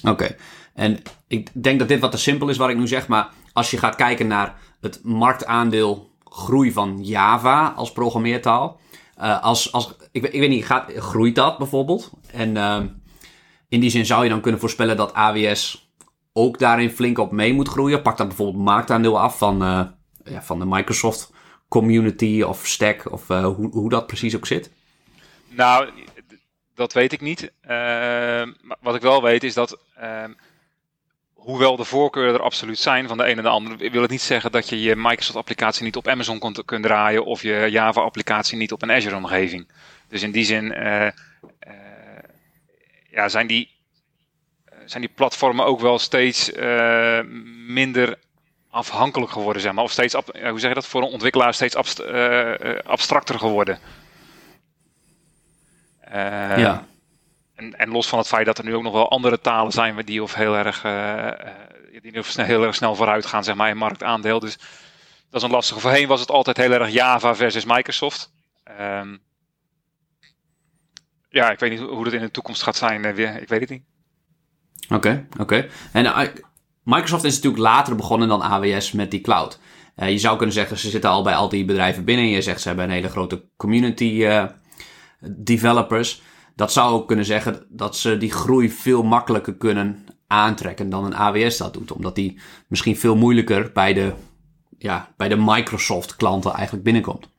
Oké, en ik denk dat dit wat te simpel is wat ik nu zeg, maar als je gaat kijken naar het marktaandeel groei van Java als programmeertaal. Uh, als, als, ik, ik weet niet, gaat, groeit dat bijvoorbeeld? En uh, in die zin zou je dan kunnen voorspellen dat AWS ook daarin flink op mee moet groeien? Pak dan bijvoorbeeld marktaandeel af van, uh, ja, van de Microsoft community of stack of uh, hoe, hoe dat precies ook zit? Nou, dat weet ik niet. Wat ik wel weet is dat, ehm, hoewel de voorkeuren er absoluut zijn van de een en de ander, wil het niet zeggen dat je je Microsoft-applicatie niet op Amazon kunt, draaien of je Java-applicatie niet op een Azure-omgeving. Dus in die zin uh, ja, zijn, die, zijn die platformen ook wel steeds minder afhankelijk geworden, zeg maar. Of steeds, hoe zeg je dat, voor een ontwikkelaar steeds abstracter geworden. Uh, ja. En, en, los van het feit dat er nu ook nog wel andere talen zijn die of heel erg, uh, die of snel, heel erg snel vooruit gaan, zeg maar, in marktaandeel. Dus dat is een lastige. Voorheen was het altijd heel erg Java versus Microsoft. Um, ja, ik weet niet hoe dat in de toekomst gaat zijn. weer. Ik weet het niet. Oké, oké. En Microsoft is natuurlijk later begonnen dan AWS met die cloud. je zou kunnen zeggen, ze zitten al bij al die bedrijven binnen. Je zegt, ze hebben een hele grote community developers. Dat zou ook kunnen zeggen dat ze die groei veel makkelijker kunnen aantrekken dan een AWS dat doet. Omdat die misschien veel moeilijker bij de, ja, bij de Microsoft klanten eigenlijk binnenkomt.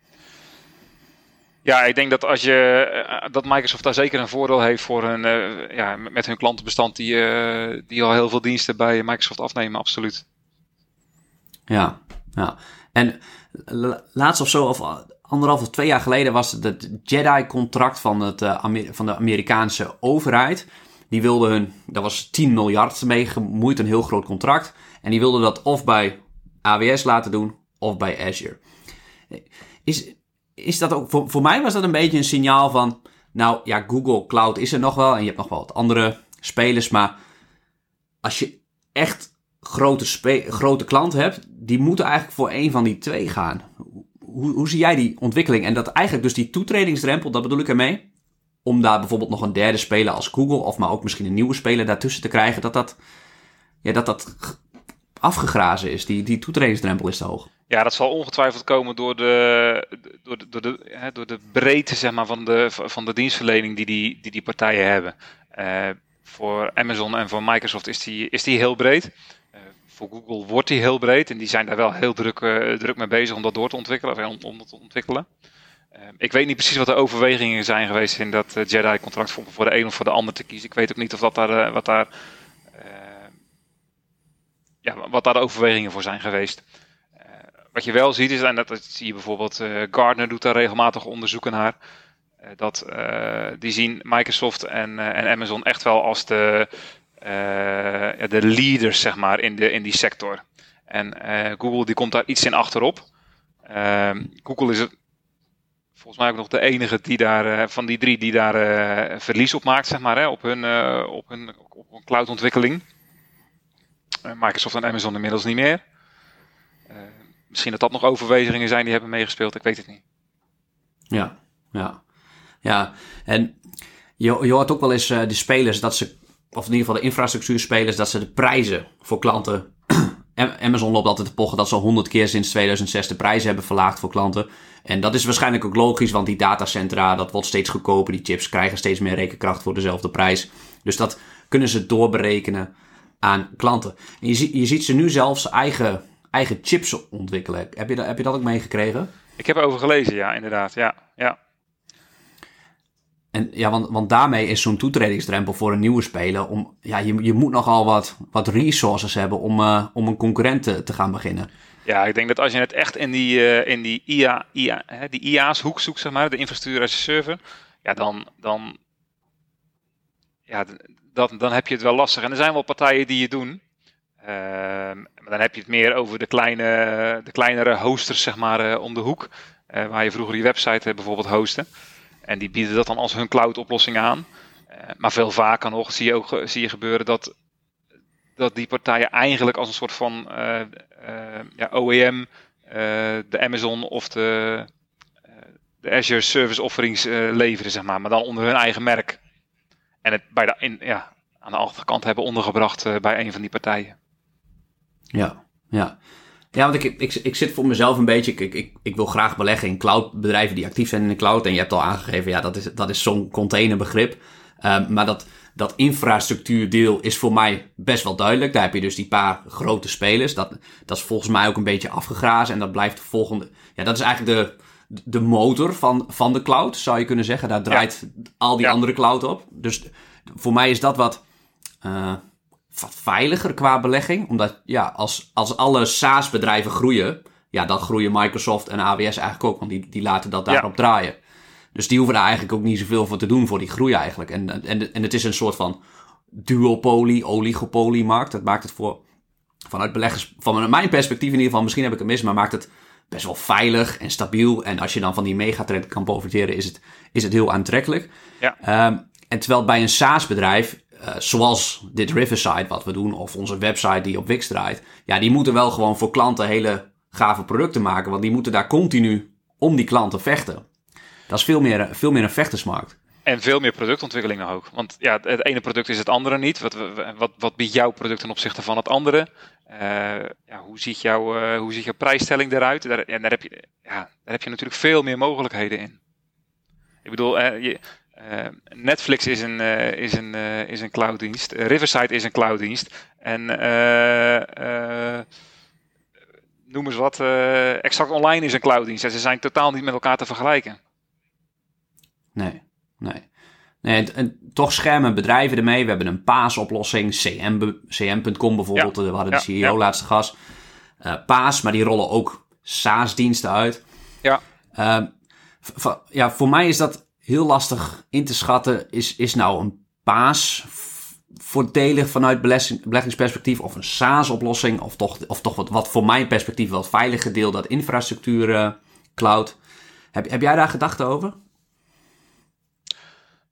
Ja, ik denk dat als je eh, dat Microsoft daar zeker een voordeel heeft voor hun, uh, ja, met hun klantenbestand die, uh, die al heel veel diensten bij Microsoft afnemen, absoluut. Ja, ja. En laatst of zo, of anderhalf of twee jaar geleden was het het Jedi-contract van, het, uh, van de Amerikaanse overheid. Die wilden hun, daar was 10 miljard mee gemoeid, een heel groot contract. En die wilden dat of bij AWS laten doen of bij Azure. Is, is dat ook, voor, voor mij was dat een beetje een signaal van, nou ja, Google Cloud is er nog wel en je hebt nog wel wat andere spelers, maar als je echt grote, grote klanten hebt, die moeten eigenlijk voor een van die twee gaan hoe, hoe zie jij die ontwikkeling? En dat eigenlijk dus die toetredingsdrempel, dat bedoel ik ermee. Om daar bijvoorbeeld nog een derde speler als Google, of maar ook misschien een nieuwe speler daartussen te krijgen, dat dat, ja, dat, dat afgegrazen is. Die, die toetredingsdrempel is te hoog. Ja, dat zal ongetwijfeld komen door de, door de, door de, hè, door de breedte zeg maar, van, de, van de dienstverlening die die, die, partijen hebben. Uh, voor Amazon en voor Microsoft is die, is die heel breed voor Google wordt die heel breed en die zijn daar wel heel druk, uh, druk mee bezig om dat door te ontwikkelen, of om, om dat te ontwikkelen. Uh, ik weet niet precies wat de overwegingen zijn geweest in dat uh, Jedi-contract voor, voor, de een of voor de ander te kiezen. Ik weet ook niet of dat daar, wat, daar, ja, wat daar de overwegingen voor zijn geweest. wat je wel ziet is, en dat, dat zie je bijvoorbeeld, Gardner doet daar regelmatig onderzoeken naar. dat, die zien Microsoft en, en Amazon echt wel als de, de leaders zeg maar, in, de, in die sector. En uh, Google die komt daar iets in achterop. Uh, Google is het, volgens mij ook nog de enige die daar, uh, van die drie die daar verlies op maakt zeg maar, hè, op, hun, op, hun, op hun cloudontwikkeling. Microsoft en Amazon inmiddels niet meer. misschien dat dat nog overwegingen zijn die hebben meegespeeld, ik weet het niet. Ja, ja. Ja, en je, je hoort ook wel eens de spelers dat ze of in ieder geval de infrastructuurspelers, dat ze de prijzen voor klanten. Amazon loopt altijd te pochen dat ze 100 keer sinds 2006 de prijzen hebben verlaagd voor klanten. En dat is waarschijnlijk ook logisch, want die datacentra, dat wordt steeds goedkoper. Die chips krijgen steeds meer rekenkracht voor dezelfde prijs. Dus dat kunnen ze doorberekenen aan klanten. En je, ziet, je ziet ze nu zelfs eigen, eigen chips ontwikkelen. Heb je, dat, heb je dat ook meegekregen? Ik heb erover gelezen, ja, inderdaad. Ja, ja. En ja, want, want daarmee is zo'n toetredingsdrempel voor een nieuwe speler. Om, ja, je, je moet nogal wat, wat resources hebben om, uh, om een concurrent te, te, gaan beginnen. Ja, ik denk dat als je het echt in die, uh, in die, IA, IA, hè, die IA's hoek zoekt, zeg maar, de infrastructuur als server. Ja, dan, dan, ja, dat, dan heb je het wel lastig. En er zijn wel partijen die je doen. Uh, maar dan heb je het meer over de, kleine, de kleinere hosters, zeg maar, uh, om de hoek. waar je vroeger je website bijvoorbeeld hostte. En die bieden dat dan als hun cloud-oplossing aan. Uh, maar veel vaker nog zie je ook zie je gebeuren dat, dat die partijen eigenlijk als een soort van uh, ja, OEM, de Amazon of de, de Azure Service Offerings leveren, zeg maar, maar dan onder hun eigen merk. En het bij de, in, ja, aan de achterkant hebben ondergebracht bij een van die partijen. Ja, ja. Ja, want ik, ik, ik zit voor mezelf een beetje. Ik, ik, ik wil graag beleggen in cloudbedrijven die actief zijn in de cloud. En je hebt al aangegeven, ja, dat is, dat is zo'n containerbegrip. Um, maar dat, dat infrastructuurdeel is voor mij best wel duidelijk. Daar heb je dus die paar grote spelers. Dat, dat is volgens mij ook een beetje afgegrazen. En dat blijft de volgende. Ja, dat is eigenlijk de, de motor van, van de cloud, zou je kunnen zeggen. Daar draait al die andere cloud op. Dus voor mij is dat wat, uh, wat veiliger qua belegging. Omdat ja, als, als alle SaaS-bedrijven groeien, ja, dan groeien Microsoft en AWS eigenlijk ook. Want die, die laten dat daarop draaien. Dus die hoeven daar eigenlijk ook niet zoveel voor te doen voor die groei eigenlijk. En, en, en het is een soort van duopoly, oligopoly markt. Dat maakt het voor, vanuit beleggers, van mijn perspectief in ieder geval, misschien heb ik het mis, maar maakt het best wel veilig en stabiel. En als je dan van die megatrend kan profiteren, is het, is het heel aantrekkelijk. Ja. Um, en terwijl bij een SaaS-bedrijf, uh, zoals dit Riverside wat we doen, of onze website die op Wix draait, ja, die moeten wel gewoon voor klanten hele gave producten maken, want die moeten daar continu om die klanten vechten. Dat is veel meer, veel meer een vechtersmarkt. En veel meer productontwikkeling ook. Want ja, het ene product is het andere niet. Wat, wat, wat biedt jouw product ten opzichte van het andere? Uh, ja, hoe, ziet jouw, uh, hoe ziet jouw prijsstelling eruit? Daar, en daar heb, je, ja, daar heb je natuurlijk veel meer mogelijkheden in. Ik bedoel, je, Netflix is een, is een, is een clouddienst. Riverside is een clouddienst. En noem eens wat, Exact Online is een clouddienst. En ze zijn totaal niet met elkaar te vergelijken. Nee, nee. nee en, toch schermen bedrijven ermee. We hebben een PAAS-oplossing, CM, CM.com bijvoorbeeld. We hadden de CEO laatste gast. PAAS, maar die rollen ook SaaS-diensten uit. Ja. Uh, ja, voor mij is dat heel lastig in te schatten. Is, is nou een PAAS voordelig vanuit beleggingsperspectief of een SaaS-oplossing? Of toch, of toch wat, wat voor mijn perspectief wel veilige deel, dat infrastructuur uh, cloud. Heb, heb jij daar gedachten over?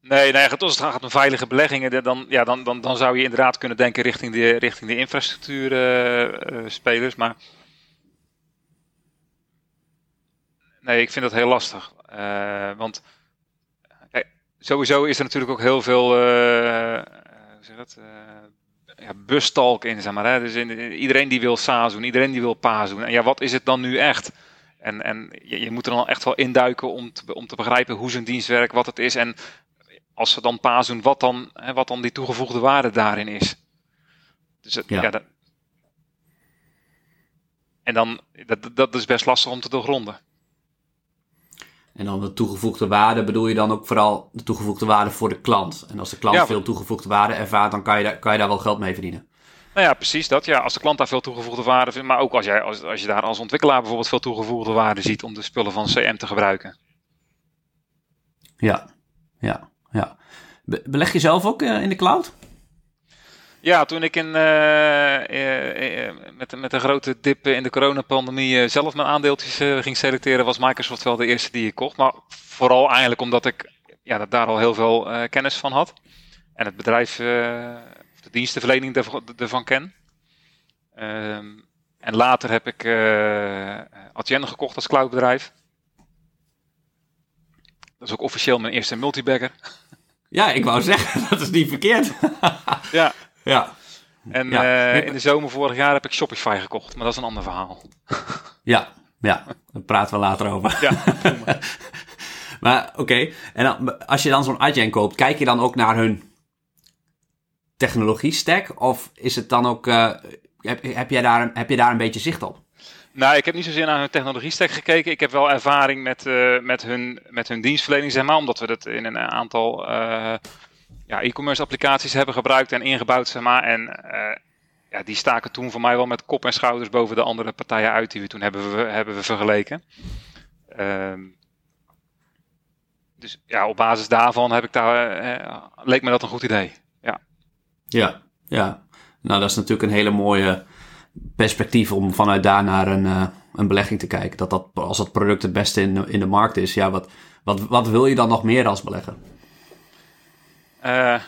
Nee, nee als het gaat om veilige beleggingen, dan, ja, dan, dan, dan zou je inderdaad kunnen denken richting de, richting de infrastructuurspelers. Uh, maar nee, ik vind dat heel lastig. Want sowieso is er natuurlijk ook heel veel uh, zeg dat, ja, bustalk in, zeg maar. Hè? Dus in, iedereen die wil SaaS doen, iedereen die wil PaaS doen. En ja, wat is het dan nu echt? En, en je, je moet er dan echt wel induiken om te, om te begrijpen hoe zijn dienst werkt, wat het is. En als ze dan paas doen, wat dan, hè, wat dan die toegevoegde waarde daarin is. Dus ja. dat... en dan, dat, dat is best lastig om te doorgronden. En dan de toegevoegde waarde bedoel je dan ook vooral de toegevoegde waarde voor de klant. En als de klant veel toegevoegde waarde ervaart, dan kan je, daar, kan je daar wel geld mee verdienen. Nou ja, precies dat. Ja, als de klant daar veel toegevoegde waarde vindt, maar ook als, jij, als, als je daar als ontwikkelaar bijvoorbeeld veel toegevoegde waarde ziet om de spullen van CM te gebruiken. Ja, ja ja. beleg je zelf ook eh, in de cloud? Ja, toen ik in, uh, uh, met, met een grote dip in de coronapandemie zelf mijn aandeeltjes ging selecteren, was Microsoft wel de eerste die ik kocht. Maar vooral eigenlijk omdat ik ja, daar al heel veel kennis van had. En het bedrijf, de dienstenverlening ervan ken. Ehm, en later heb ik Adyen gekocht als cloudbedrijf. Dat is ook officieel mijn eerste multibagger. Ja, ik wou zeggen, dat is niet verkeerd. ja. Ja. En eh, in de zomer vorig jaar heb ik Shopify gekocht, maar dat is een ander verhaal. ja, ja, daar praten we later over. Ja, maar oké, en dan, als je dan zo'n Adyen koopt, kijk je dan ook naar hun technologie stack? Of is het dan ook, uh, heb, heb, jij daar, heb je daar een beetje zicht op? Nou, ik heb niet zozeer naar hun technologie stack gekeken. Ik heb wel ervaring met, uh, met, hun, met hun dienstverlening, zeg maar. Omdat we dat in een aantal ja, e-commerce applicaties hebben gebruikt en ingebouwd, zeg maar. En uh, ja, die staken toen voor mij wel met kop en schouders boven de andere partijen uit die we toen hebben, we, hebben we vergeleken. Ehm, dus ja, op basis daarvan heb ik daar, leek me dat een goed idee. Ja. ja, ja. Nou, dat is natuurlijk een hele mooie perspectief om vanuit daar naar een, uh, een belegging te kijken. Dat dat, als dat product het beste in, in de markt is, ja, wat, wat, wat wil je dan nog meer als belegger? Uh,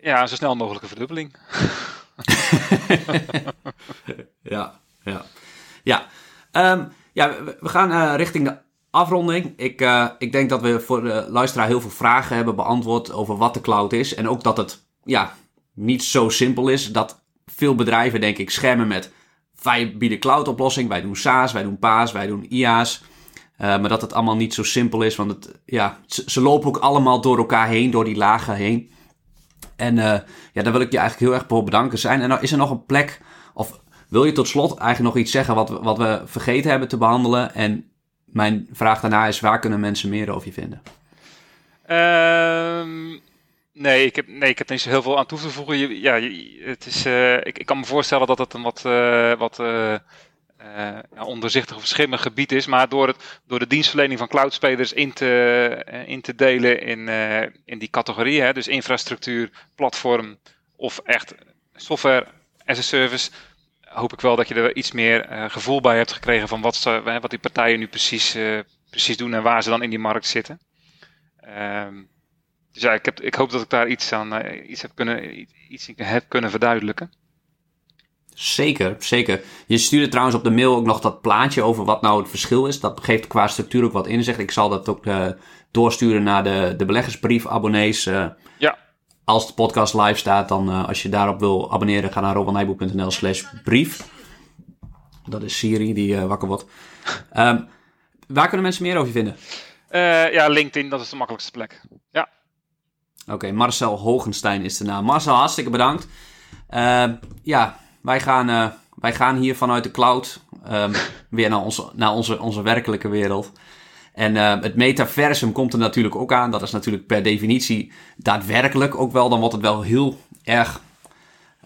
ja, zo snel mogelijke verdubbeling. ja, ja. Ja, um, ja we, gaan uh, richting de afronding. Ik, uh, ik denk dat we voor de luisteraar heel veel vragen hebben beantwoord over wat de cloud is. En ook dat het ja, niet zo simpel is. Dat veel bedrijven, denk ik, schermen met... Wij bieden cloud-oplossing, wij doen SaaS, wij doen PaaS, wij doen IaaS. Uh, maar dat het allemaal niet zo simpel is, want het, ja, ze, lopen ook allemaal door elkaar heen, door die lagen heen. En ja, daar wil ik je eigenlijk heel erg voor bedanken zijn. En nou, is er nog een plek, of wil je tot slot eigenlijk nog iets zeggen wat, wat we vergeten hebben te behandelen? En mijn vraag daarna is, waar kunnen mensen meer over je vinden? Ehm, nee, ik heb, nee, ik heb niet zo heel veel aan toe te voegen. Ja, het is, uh, ik, ik, kan me voorstellen dat het een wat, wat ja, onderzichtig of schimmig gebied is. Maar door, het, door de dienstverlening van cloudspelers in te, in te delen in, in die categorieën, dus infrastructuur, platform of echt software as a service, hoop ik wel dat je er iets meer gevoel bij hebt gekregen van wat, ze, wat die partijen nu precies, precies doen en waar ze dan in die markt zitten. Um, dus ja, ik, heb, ik hoop dat ik daar iets aan iets heb, kunnen, iets heb kunnen verduidelijken. Zeker, zeker. Je stuurde trouwens op de mail ook nog dat plaatje over wat nou het verschil is. Dat geeft qua structuur ook wat inzicht. Ik zal dat ook uh, doorsturen naar de, de beleggersbrief-abonnees. Uh, ja. Als de podcast live staat, dan als je daarop wil abonneren, ga naar robannijboek.nl slash brief. Dat is Siri die wakker wordt. Um, waar kunnen mensen meer over je vinden? Ja, LinkedIn, dat is de makkelijkste plek. Ja. Oké, Marcel Hogenstein is de naam. Marcel, hartstikke bedankt. Uh, ja, wij gaan, uh, wij gaan hier vanuit de cloud um, weer naar, onze, naar onze, onze werkelijke wereld. En het metaversum komt er natuurlijk ook aan. Dat is natuurlijk per definitie daadwerkelijk ook wel. Dan wordt het wel heel erg.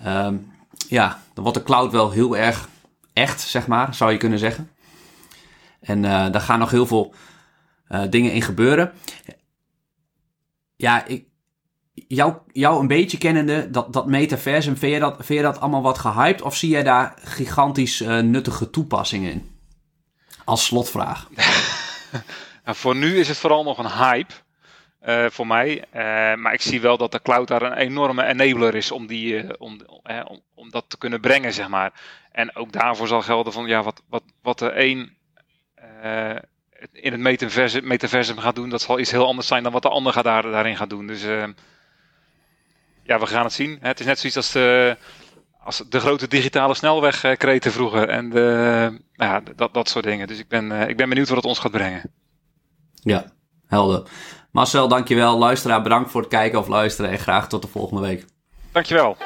Um, ja, dan wordt de cloud wel heel erg echt, zeg maar, zou je kunnen zeggen. En daar gaan nog heel veel dingen in gebeuren. Ja, ik, jou, jou een beetje kennende, dat, dat metaversum, vind je dat, vind je dat allemaal wat gehyped? Of zie jij daar gigantisch uh, nuttige toepassingen in? Als slotvraag. nou, voor nu is het vooral nog een hype. Uh, voor mij. Uh, maar ik zie wel dat de cloud daar een enorme enabler is om, die, om, om, om, dat te kunnen brengen, zeg maar. En ook daarvoor zal gelden van, ja, wat, wat, wat de een in het metaversum, gaat doen, dat zal iets heel anders zijn dan wat de ander gaat daar, daarin gaat doen. Dus uh, ja, we gaan het zien. Het is net zoiets als de, als de grote digitale snelweg uh, kreten vroeger. En de, nou ja, dat, dat soort dingen. Dus ik ben, uh, ik ben benieuwd wat het ons gaat brengen. Ja, helder. Marcel, dankjewel. Luisteraar, bedankt voor het kijken of luisteren en graag tot de volgende week. Dankjewel.